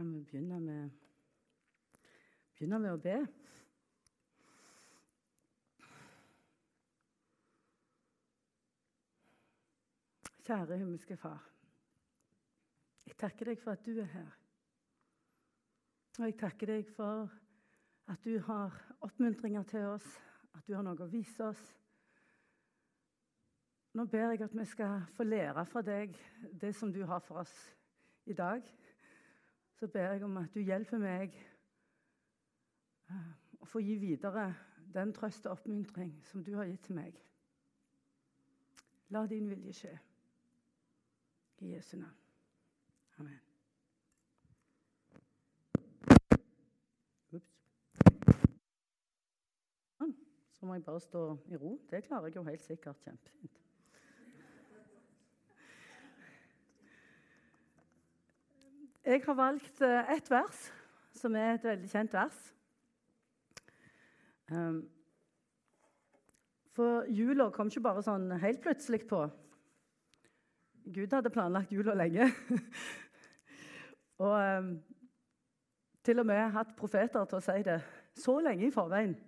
kan vi begynne med, begynne med å be. Kjære himmelske Far. Jeg takker deg for at du er her. Og jeg takker deg for at du har oppmuntringer til oss, at du har noe å vise oss. Nå ber jeg at vi skal få lære fra deg det som du har for oss i dag. Så ber jeg om at du hjelper meg eh, å få gi videre den trøst og oppmuntring som du har gitt til meg. La din vilje skje. I Jesu navn. Amen. Ups. Sånn. Så må jeg bare stå i ro. Det klarer jeg jo helt sikkert kjempefint. Jeg har valgt eh, ett vers, som er et veldig kjent vers. Um, for jula kom ikke bare sånn helt plutselig på. Gud hadde planlagt jula lenge. og um, til og med hatt profeter til å si det så lenge i forveien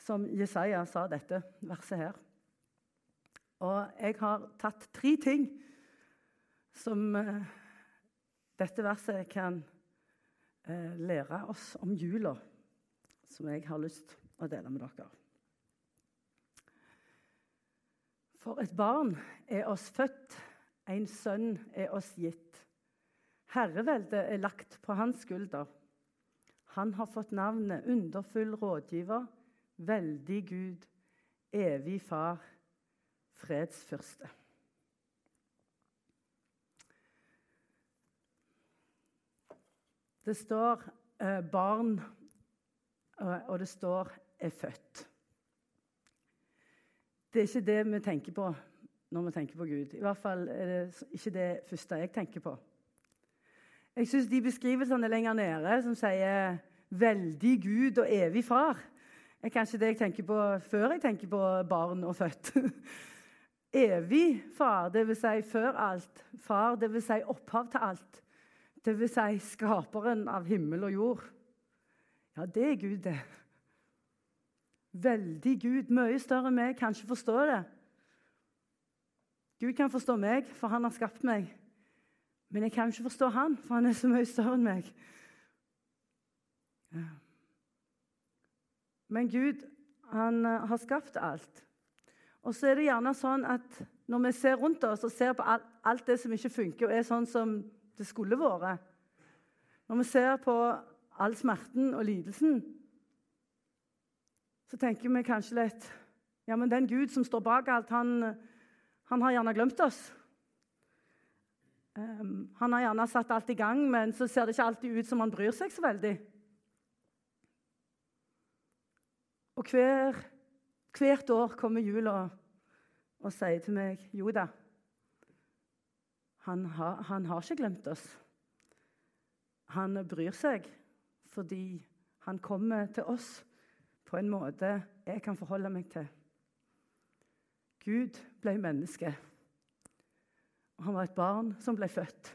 som Jesaja sa dette verset her. Og jeg har tatt tre ting som uh, dette verset kan eh, lære oss om jula, som jeg har lyst til å dele med dere. For et barn er oss født, en sønn er oss gitt. Herreveldet er lagt på hans skulder. Han har fått navnet Underfull rådgiver, veldig Gud, evig Far, fredsfyrste. Det står eh, 'barn', og det står 'er født'. Det er ikke det vi tenker på når vi tenker på Gud. I hvert fall er det ikke det første jeg tenker på. Jeg syns de beskrivelsene lenger nede som sier 'veldig Gud og evig far', er kanskje det jeg tenker på før jeg tenker på barn og født. evig far, dvs. Si før alt. Far, dvs. Si opphav til alt. Dvs. Si skaperen av himmel og jord. Ja, det er Gud, det. Veldig Gud, mye større enn meg, kan ikke forstå det. Gud kan forstå meg, for han har skapt meg. Men jeg kan ikke forstå han, for han er så mye større enn meg. Men Gud, han eh, har skapt alt. Og så er det gjerne sånn at når vi ser rundt oss og ser på alt det som ikke funker, og er sånn som det skulle vært Når vi ser på all smerten og lidelsen så tenker vi kanskje litt Ja, men den Gud som står bak alt, han, han har gjerne glemt oss. Um, han har gjerne satt alt i gang, men så ser det ikke alltid ut som han bryr seg så veldig. Og hver, hvert år kommer jula og sier til meg jo da, han har, han har ikke glemt oss. Han bryr seg fordi han kommer til oss på en måte jeg kan forholde meg til. Gud ble menneske. Han var et barn som ble født.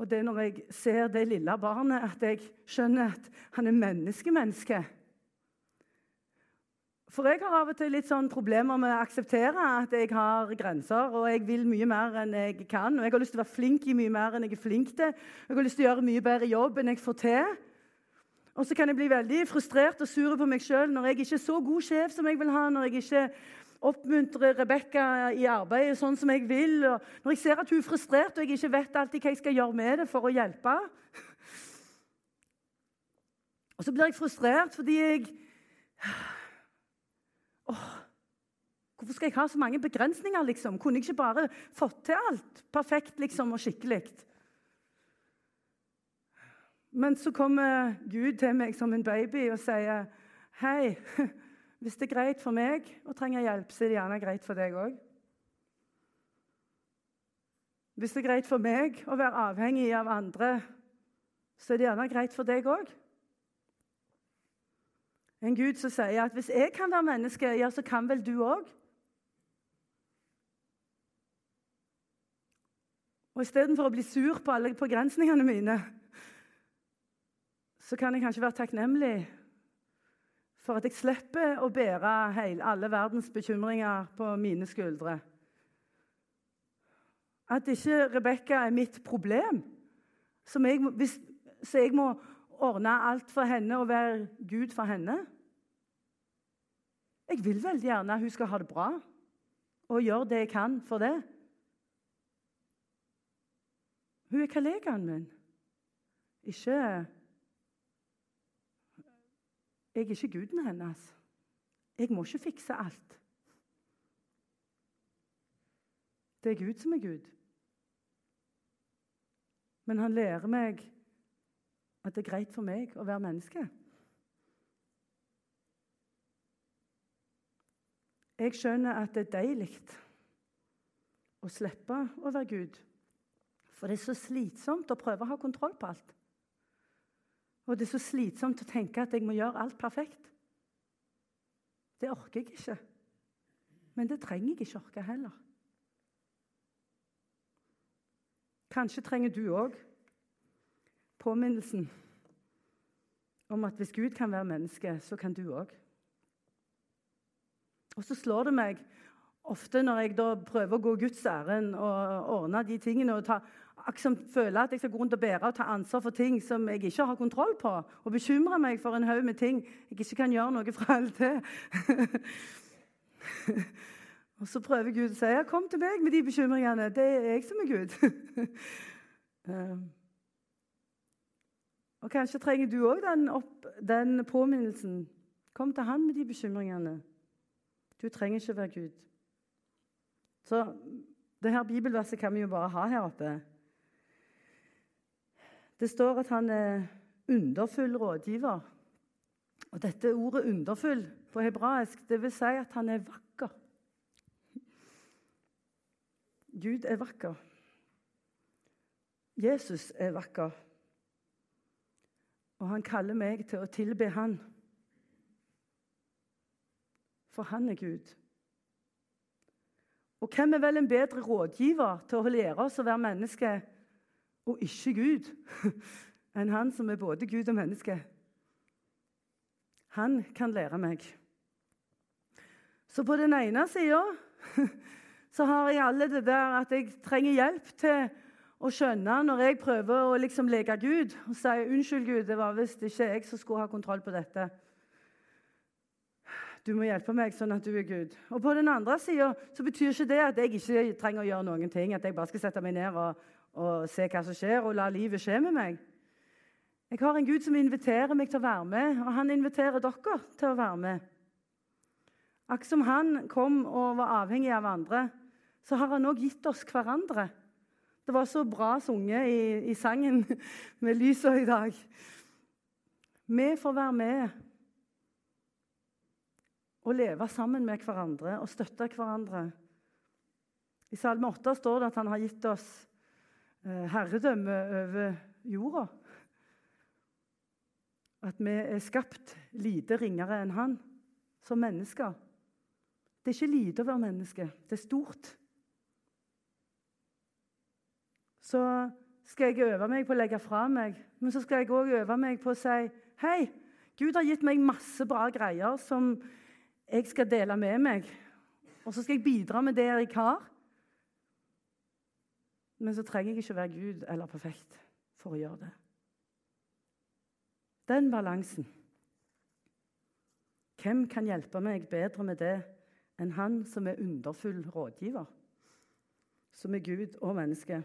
Og det er når jeg ser det lille barnet, at jeg skjønner at han er menneskemenneske. For jeg har av og til litt sånn problemer med å akseptere at jeg har grenser, og jeg vil mye mer enn jeg kan. Og jeg har lyst til å være flink i mye mer enn jeg er flink til. Jeg har lyst til å gjøre mye bedre jobb enn jeg får til. Og så kan jeg bli veldig frustrert og sur på meg sjøl når jeg ikke er så god sjef som jeg vil ha, når jeg ikke oppmuntrer Rebekka i arbeidet sånn som jeg vil, og når jeg ser at hun er frustrert og jeg ikke vet alltid hva jeg skal gjøre med det for å hjelpe. Og så blir jeg frustrert fordi jeg Åh, Hvorfor skal jeg ha så mange begrensninger? liksom? Kunne jeg ikke bare fått til alt perfekt liksom, og skikkelig? Men så kommer Gud til meg som en baby og sier, 'Hei, hvis det er greit for meg å trenge hjelp, så er det gjerne greit for deg òg.' Hvis det er greit for meg å være avhengig av andre, så er det gjerne greit for deg òg. En Gud som sier at 'hvis jeg kan være menneske, ja, så kan vel du òg'. Og istedenfor å bli sur på alle begrensningene mine, så kan jeg kanskje være takknemlig for at jeg slipper å bære hele, alle verdens bekymringer på mine skuldre. At ikke Rebekka er mitt problem, jeg, hvis, så jeg må ordne alt for henne og være Gud for henne. Jeg vil veldig gjerne hun skal ha det bra og gjøre det jeg kan for det. Hun er kollegaen min. Ikke Jeg er ikke guden hennes. Jeg må ikke fikse alt. Det er Gud som er Gud. Men han lærer meg at det er greit for meg å være menneske. Jeg skjønner at det er deilig å slippe å være Gud. For det er så slitsomt å prøve å ha kontroll på alt. Og det er så slitsomt å tenke at jeg må gjøre alt perfekt. Det orker jeg ikke. Men det trenger jeg ikke orke heller. Kanskje trenger du òg påminnelsen om at hvis Gud kan være menneske, så kan du òg. Og så slår det meg ofte når jeg da prøver å gå Guds ærend og ordne de tingene og ta, liksom føler at jeg skal gå rundt og bære og ta ansvar for ting som jeg ikke har kontroll på, og bekymre meg for en haug med ting jeg ikke kan gjøre noe fra alt det. og så prøver Gud å si ja, 'Kom til meg med de bekymringene. Det er jeg som er Gud.' og Kanskje trenger du òg den, den, påminnelsen. Kom til han med de bekymringene. Du trenger ikke være Gud. Så det her bibelverset kan vi jo bare ha her oppe. Det står at han er underfull rådgiver. Og dette ordet 'underfull' på hebraisk det vil si at han er vakker. Gud er vakker. Jesus er vakker. Og han kaller meg til å tilbe han. For han er Gud. Og hvem er vel en bedre rådgiver til å lære oss å være menneske og ikke Gud enn han som er både Gud og menneske? Han kan lære meg. Så på den ene sida så har jeg alle det der at jeg trenger hjelp til å skjønne når jeg prøver å liksom leke Gud og si 'Unnskyld, Gud, det var visst ikke jeg som skulle ha kontroll på dette'. Du må hjelpe meg sånn at du er Gud. Og på den andre sida betyr ikke det at jeg ikke trenger å gjøre noen ting. At jeg bare skal sette meg ned og, og se hva som skjer, og la livet skje med meg. Jeg har en Gud som inviterer meg til å være med, og han inviterer dere til å være med. Akkurat som han kom og var avhengig av andre, så har han òg gitt oss hverandre. Det var så bra sunget i, i sangen med lysa i dag. Vi får være med og leve sammen med hverandre og støtte hverandre. I Salme 8 står det at han har gitt oss eh, herredømme over jorda. At vi er skapt lite ringere enn han, som mennesker. Det er ikke lite å være menneske, det er stort. Så skal jeg øve meg på å legge fra meg. Men så skal jeg òg øve meg på å si Hei, Gud har gitt meg masse bra greier som jeg skal dele med meg. Og så skal jeg bidra med det jeg har. Men så trenger jeg ikke være Gud eller perfekt for å gjøre det. Den balansen. Hvem kan hjelpe meg bedre med det enn han som er underfull rådgiver? Som er Gud og menneske.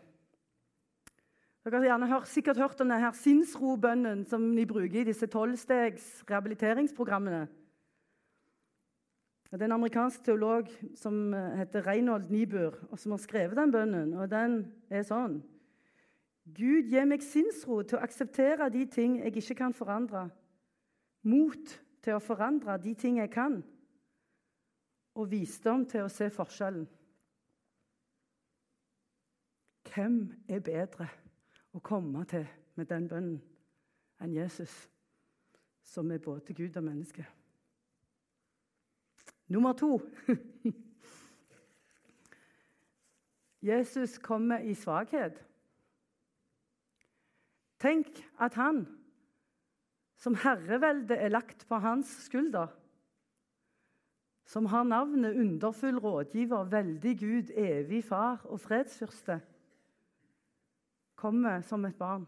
Dere har sikkert hørt om denne sinnsrobønnen som de bruker i disse tolvstegs rehabiliteringsprogrammene. Det er en amerikansk teolog som eh, heter Reinhold Niebuhr, og som har skrevet den bønnen. og Den er sånn Gud, gi meg sinnsro til å akseptere de ting jeg ikke kan forandre. Mot til å forandre de ting jeg kan. Og visdom til å se forskjellen. Hvem er bedre? Å komme til med den bønnen enn Jesus, som er både Gud og menneske. Nummer to Jesus kommer i svakhet. Tenk at han, som herrevelde er lagt på hans skulder, som har navnet underfull rådgiver, veldig Gud, evig far og fredsfyrste, kommer som et barn.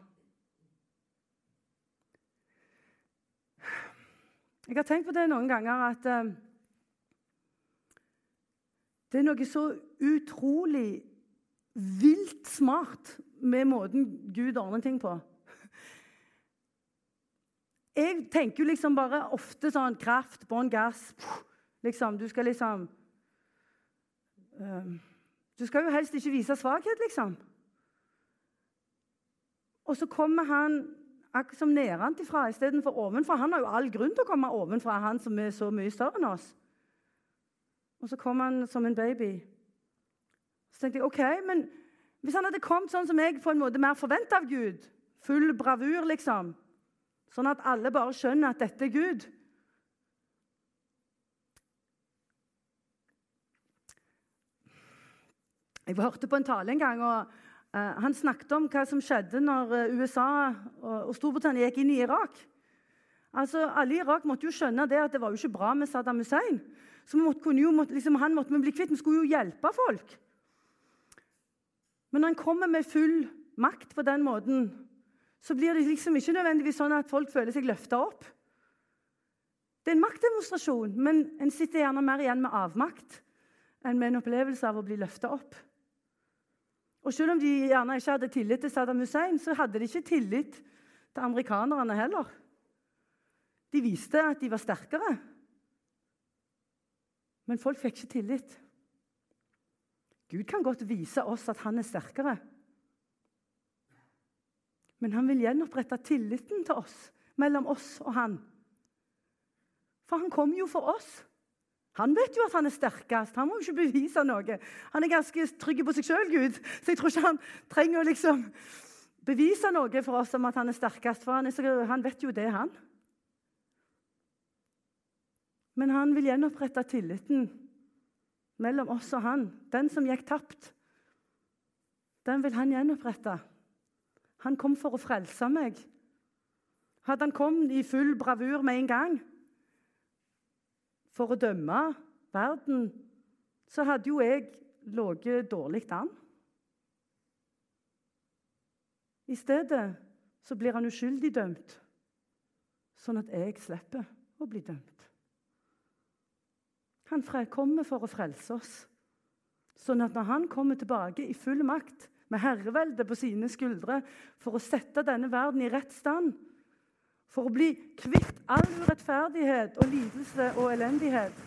Jeg har tenkt på det noen ganger at eh, det er noe så utrolig vilt smart med måten Gud ordner ting på. Jeg tenker jo liksom bare ofte sånn kraft, bånn gass Liksom, Du skal liksom eh, Du skal jo helst ikke vise svakhet, liksom. Og så kommer han akkurat som nedenfra istedenfor ovenfra. Han har jo all grunn til å komme ovenfra, han som er så mye større enn oss. Og så kom han som en baby. Så tenkte jeg OK, men hvis han hadde kommet sånn som jeg på en måte mer forventa av Gud, full bravur, liksom, sånn at alle bare skjønner at dette er Gud Jeg hørte på en tale en gang, og han snakket om hva som skjedde når uh, USA og, Storbritannia gikk inn i Irak. Altså, Alle i Irak måtte jo skjønne det at det var jo ikke bra med Saddam Hussein. Så måtte, jo, måtte, liksom, Han måtte vi bli kvitt. Vi skulle jo hjelpe folk. Men når han kommer med full makt på den måten, så blir det liksom ikke nødvendigvis sånn at folk føler seg løfta opp. Det er en maktdemonstrasjon, men en sitter gjerne mer igjen med avmakt enn med en opplevelse av å bli løfta opp. Og Selv om de gjerne ikke hadde tillit til Saddam Hussein, så hadde de ikke tillit til amerikanerne heller. De viste at de var sterkere. Men folk fikk ikke tillit. Gud kan godt vise oss at han er sterkere. Men han vil gjenopprette tilliten til oss, mellom oss og han. For han kom jo for oss. Han vet jo at han er sterkest. Han må jo ikke bevise noe. Han er ganske trygg på seg sjøl, Gud, så jeg tror ikke han trenger å liksom bevise noe for oss om at han er sterkest, for han, så, han vet jo det, han. Men han vil gjenopprette tilliten mellom oss og han. Den som gikk tapt, den vil han gjenopprette. Han kom for å frelse meg. Hadde han kommet i full bravur med en gang, for å dømme verden, så hadde jo jeg ligget dårlig an. I stedet så blir han uskyldig dømt, sånn at jeg slipper å bli dømt. Han kommer for å frelse oss, sånn at når han kommer tilbake i full makt, med herrevelde på sine skuldre, for å sette denne verden i rett stand, for å bli kvitt all urettferdighet og lidelse og elendighet.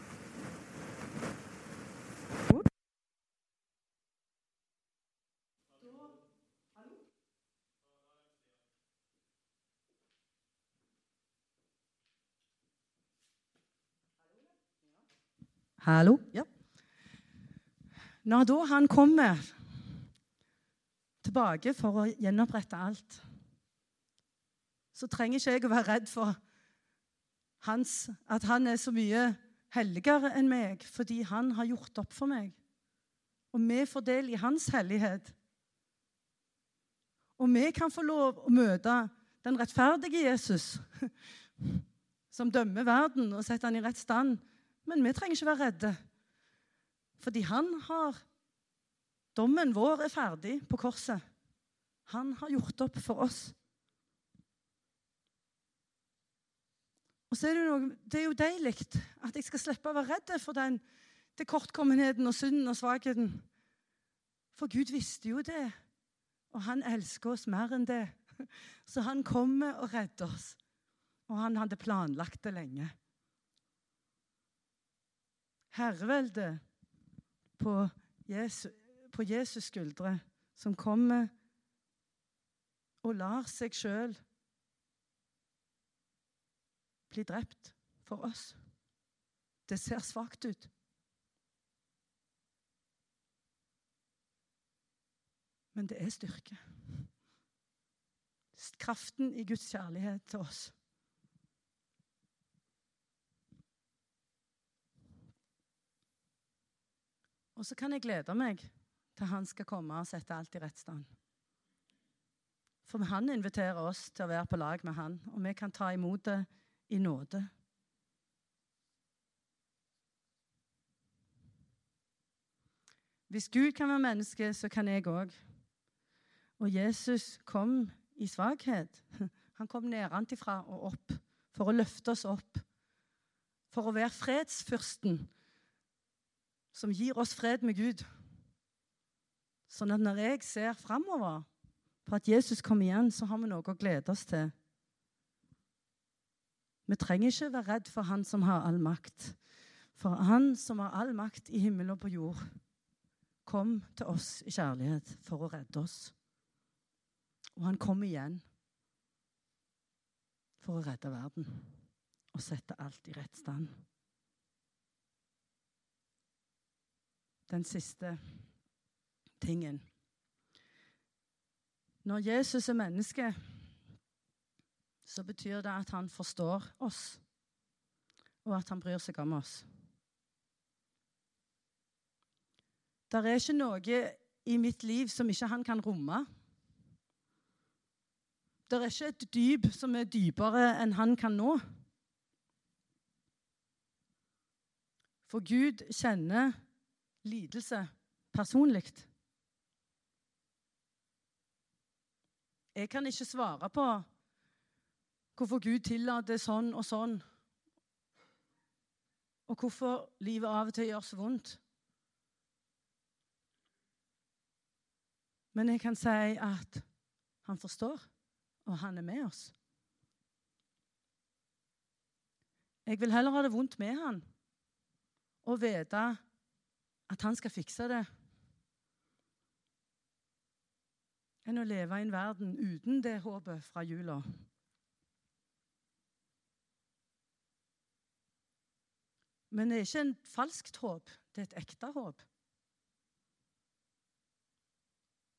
Hallo? Ja. Når da han kommer tilbake for å gjenopprette alt så trenger ikke jeg å være redd for hans, at han er så mye helligere enn meg, fordi han har gjort opp for meg. Og vi får del i hans hellighet. Og vi kan få lov å møte den rettferdige Jesus, som dømmer verden og setter han i rett stand. Men vi trenger ikke være redde, fordi han har Dommen vår er ferdig på korset. Han har gjort opp for oss. Og så er det, noe, det er jo deilig at jeg skal slippe å være redd for den til kortkommenheten og synden og svakheten. For Gud visste jo det, og han elsker oss mer enn det. Så han kommer og redder oss. Og han hadde planlagt det lenge. Herreveldet på på Jesus skuldre, som kommer og lar seg sjøl bli drept for oss. Det ser svakt ut. Men det er styrke. Kraften i Guds kjærlighet til oss. Og så kan jeg glede meg til han skal komme og sette alt i rett stand. For han inviterer oss til å være på lag med han, og vi kan ta imot det i nåde. Hvis Gud kan være menneske, så kan jeg òg. Og Jesus kom i svakhet. Han kom nedenfra og opp for å løfte oss opp. For å være fredsfyrsten som gir oss fred med Gud. Sånn at når jeg ser framover på at Jesus kommer igjen, så har vi noe å glede oss til. Vi trenger ikke være redd for Han som har all makt. For Han som har all makt i himmel og på jord, kom til oss i kjærlighet for å redde oss. Og han kom igjen for å redde verden og sette alt i rett stand. Den siste tingen. Når Jesus er menneske, så betyr det at han forstår oss, og at han bryr seg om oss. Det er ikke noe i mitt liv som ikke han kan romme. Det er ikke et dyp som er dypere enn han kan nå. For Gud kjenner lidelse personlig. Jeg kan ikke svare på hvorfor Gud tillater sånn og sånn, og hvorfor livet av og til gjør så vondt. Men jeg kan si at han forstår, og han er med oss. Jeg vil heller ha det vondt med han og vite at han skal fikse det, enn å leve i en verden uten det håpet fra jula. Men det er ikke en falskt håp, det er et ekte håp.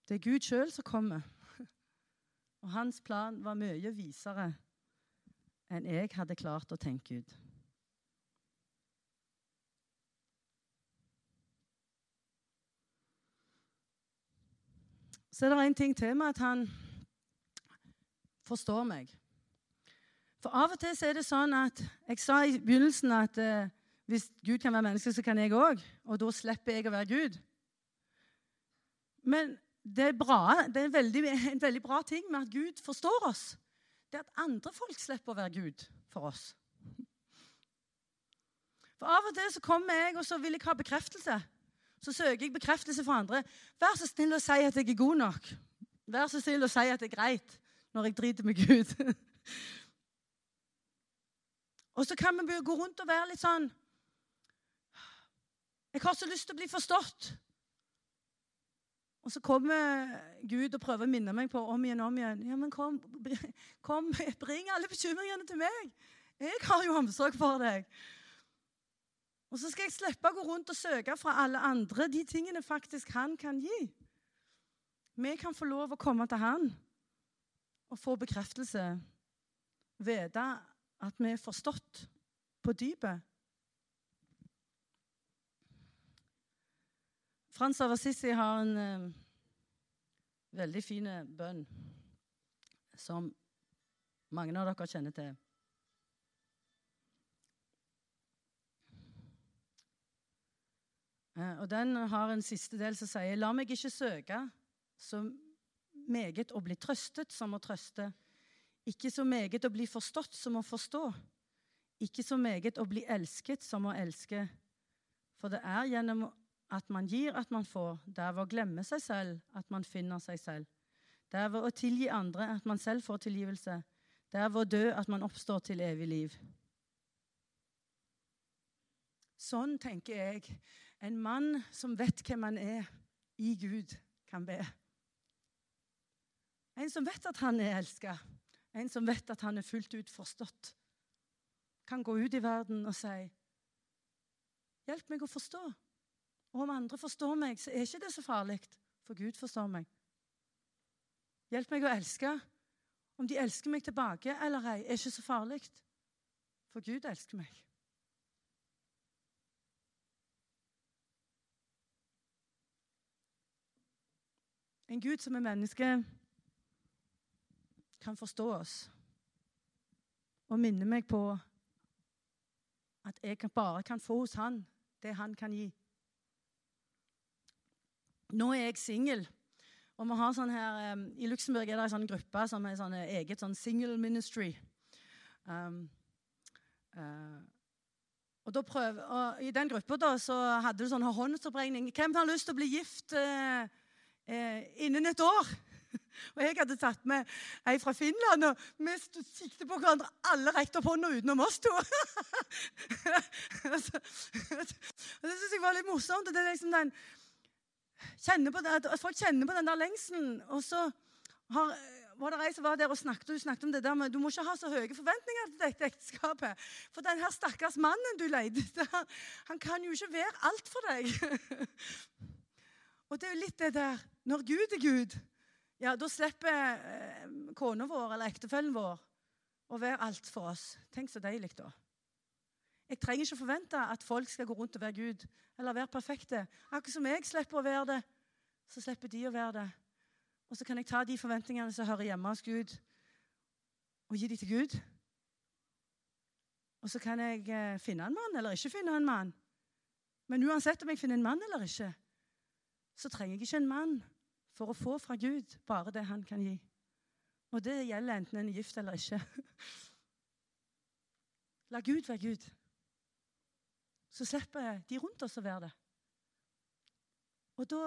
Det er Gud sjøl som kommer. Og hans plan var mye visere enn jeg hadde klart å tenke ut. Så er det en ting til med at han forstår meg. For av og til er det sånn at Jeg sa i begynnelsen at eh, hvis Gud kan være menneske, så kan jeg òg. Og da slipper jeg å være Gud. Men det er, bra, det er en, veldig, en veldig bra ting med at Gud forstår oss. Det er at andre folk slipper å være Gud for oss. For Av og til så kommer jeg og så vil jeg ha bekreftelse. Så søker jeg bekreftelse fra andre. Vær så snill å si at jeg er god nok. Vær så snill å si at det er greit når jeg driter med Gud. og så kan vi gå rundt og være litt sånn Jeg har så lyst til å bli forstått. Og så kommer Gud og prøver å minne meg på om igjen om igjen. Ja, men kom, kom, bring alle bekymringene til meg. Jeg har jo omsorg for deg. Og så skal jeg slippe å gå rundt og søke fra alle andre de tingene faktisk han kan gi. Vi kan få lov å komme til han og få bekreftelse. Vite at vi er forstått på dypet. Frans av Assisi har en eh, veldig fin bønn som mange av dere kjenner til. Uh, og Den har en siste del som sier La meg ikke søke så meget å bli trøstet som å trøste, ikke så meget å bli forstått som å forstå, ikke så meget å bli elsket som å elske. For det er gjennom at man gir, at man får. Det er ved å glemme seg selv at man finner seg selv. Det er ved å tilgi andre at man selv får tilgivelse. Det er ved å dø at man oppstår til evig liv. Sånn tenker jeg en mann som vet hvem han er i Gud, kan be. En som vet at han er elska, en som vet at han er fullt ut forstått, kan gå ut i verden og si 'Hjelp meg å forstå'. Og om andre forstår meg, så er ikke det så farlig, for Gud forstår meg. Hjelp meg å elske. Om de elsker meg tilbake eller ei, er ikke så farlig, for Gud elsker meg. En Gud som er menneske, kan forstå oss og minne meg på at jeg bare kan få hos han det han kan gi. Nå er jeg singel. Og vi har sånn her, um, I Luxembourg er det en sånn gruppe som har sånn eget sånn single ministry. Um, uh, og, prøv, og, I den gruppa hadde du sånn håndsoppregning. Hvem har lyst til å bli gift uh, uh, innen et år? Og jeg hadde tatt med ei fra Finland, og vi siktet på hverandre. Alle rekte opp hånda utenom oss to. og det syns jeg var litt morsomt. og Det er liksom den, på det, at folk kjenner på den der lengselen. Og så har, var det ei som var der og snakket, og hun snakket om det der med du må ikke ha så høye forventninger til dette ekteskapet. For den her stakkars mannen du leide etter, han kan jo ikke være alt for deg. og det er jo litt det der Når Gud er Gud, ja, da slipper eh, kona vår eller ektefellen vår å være alt for oss. Tenk så deilig, da. Jeg trenger ikke forvente at folk skal gå rundt og være Gud eller være perfekte. Akkurat som jeg slipper å være det, så slipper de å være det. Og så kan jeg ta de forventningene som hører hjemme hos Gud, og gi de til Gud. Og så kan jeg eh, finne en mann eller ikke finne en mann. Men uansett om jeg finner en mann eller ikke, så trenger jeg ikke en mann for å få fra Gud bare det han kan gi. Og det gjelder enten en er gift eller ikke. La Gud være Gud. Så slipper de rundt oss å være det. Og da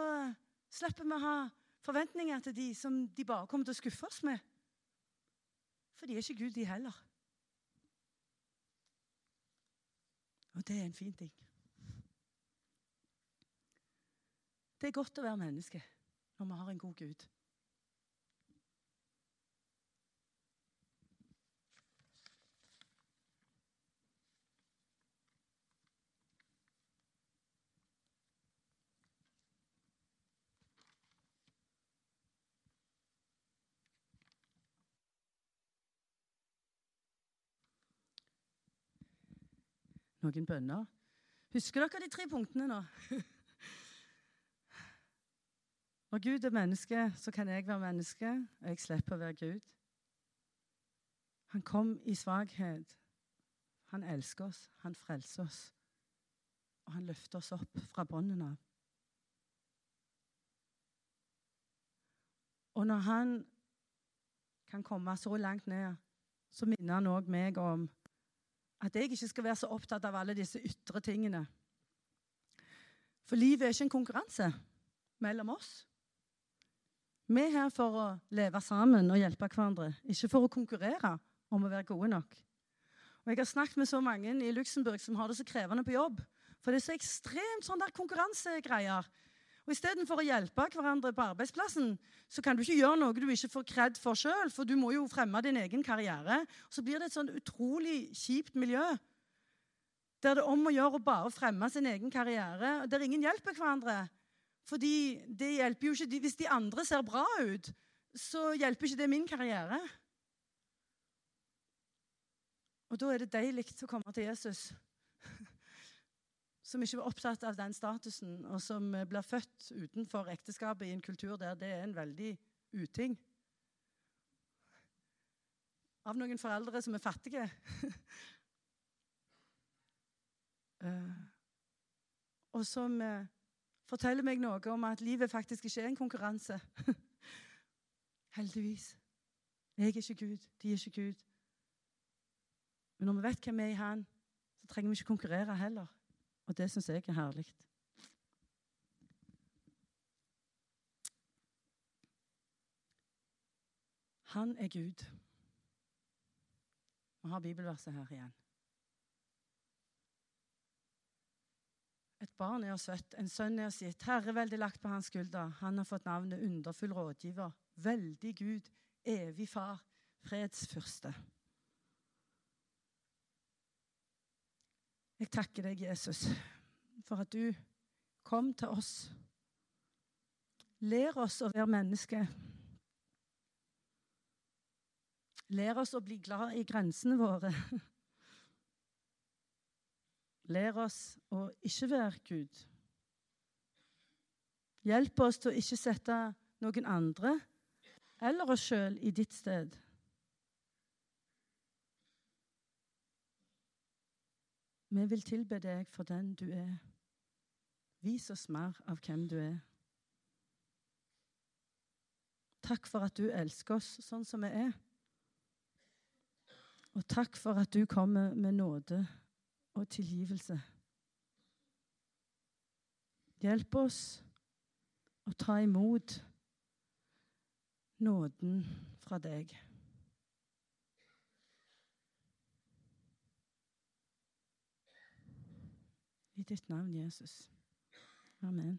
slipper vi å ha forventninger til de som de bare kommer til å skuffe oss med. For de er ikke Gud, de heller. Og det er en fin ting. Det er godt å være menneske når vi har en god Gud. Noen bønner. Husker dere de tre punktene nå? Når Gud er menneske, så kan jeg være menneske, og jeg slipper å være Gud. Han kom i svakhet. Han elsker oss, han frelser oss, og han løfter oss opp fra bunnen av. Og når han kan komme så langt ned, så minner han òg meg om at jeg ikke skal være så opptatt av alle disse ytre tingene. For livet er ikke en konkurranse mellom oss. Vi er her for å leve sammen og hjelpe hverandre, ikke for å konkurrere om å være gode nok. Og Jeg har snakket med så mange i Luxembourg som har det så krevende på jobb. For det er så ekstremt sånn der konkurransegreier. Og Istedenfor å hjelpe hverandre på arbeidsplassen, så kan du ikke gjøre noe du ikke får kred for sjøl, for du må jo fremme din egen karriere. Så blir det et sånn utrolig kjipt miljø. Der det er om å gjøre å bare fremme sin egen karriere, der ingen hjelper hverandre. Fordi det hjelper jo ikke Hvis de andre ser bra ut, så hjelper ikke det min karriere. Og da er det deilig å komme til Jesus, som ikke var opptatt av den statusen, og som blir født utenfor ekteskapet i en kultur der det er en veldig uting. Av noen foreldre som er fattige. uh, og som uh, forteller meg noe om at livet faktisk ikke er en konkurranse. Heldigvis. Jeg er ikke Gud, de er ikke Gud. Men når vi vet hvem vi er i Han, så trenger vi ikke konkurrere heller. Og det syns jeg er herlig. Han er Gud. Vi har bibelverset her igjen. Et barn er oss født, en sønn er oss gitt. Herreveldet lagt på hans skulder. Han har fått navnet Underfull rådgiver, veldig Gud, evig far, fredsfyrste. Jeg takker deg, Jesus, for at du kom til oss. Lær oss å være mennesker. Lær oss å bli glad i grensene våre. Lær oss å ikke være Gud. Hjelp oss til å ikke sette noen andre eller oss sjøl i ditt sted. Vi vil tilbe deg for den du er. Vis oss mer av hvem du er. Takk for at du elsker oss sånn som vi er. Og takk for at du kommer med nåde og tilgivelse. Hjelp oss å ta imot nåden fra deg. I ditt navn, Jesus. Amen.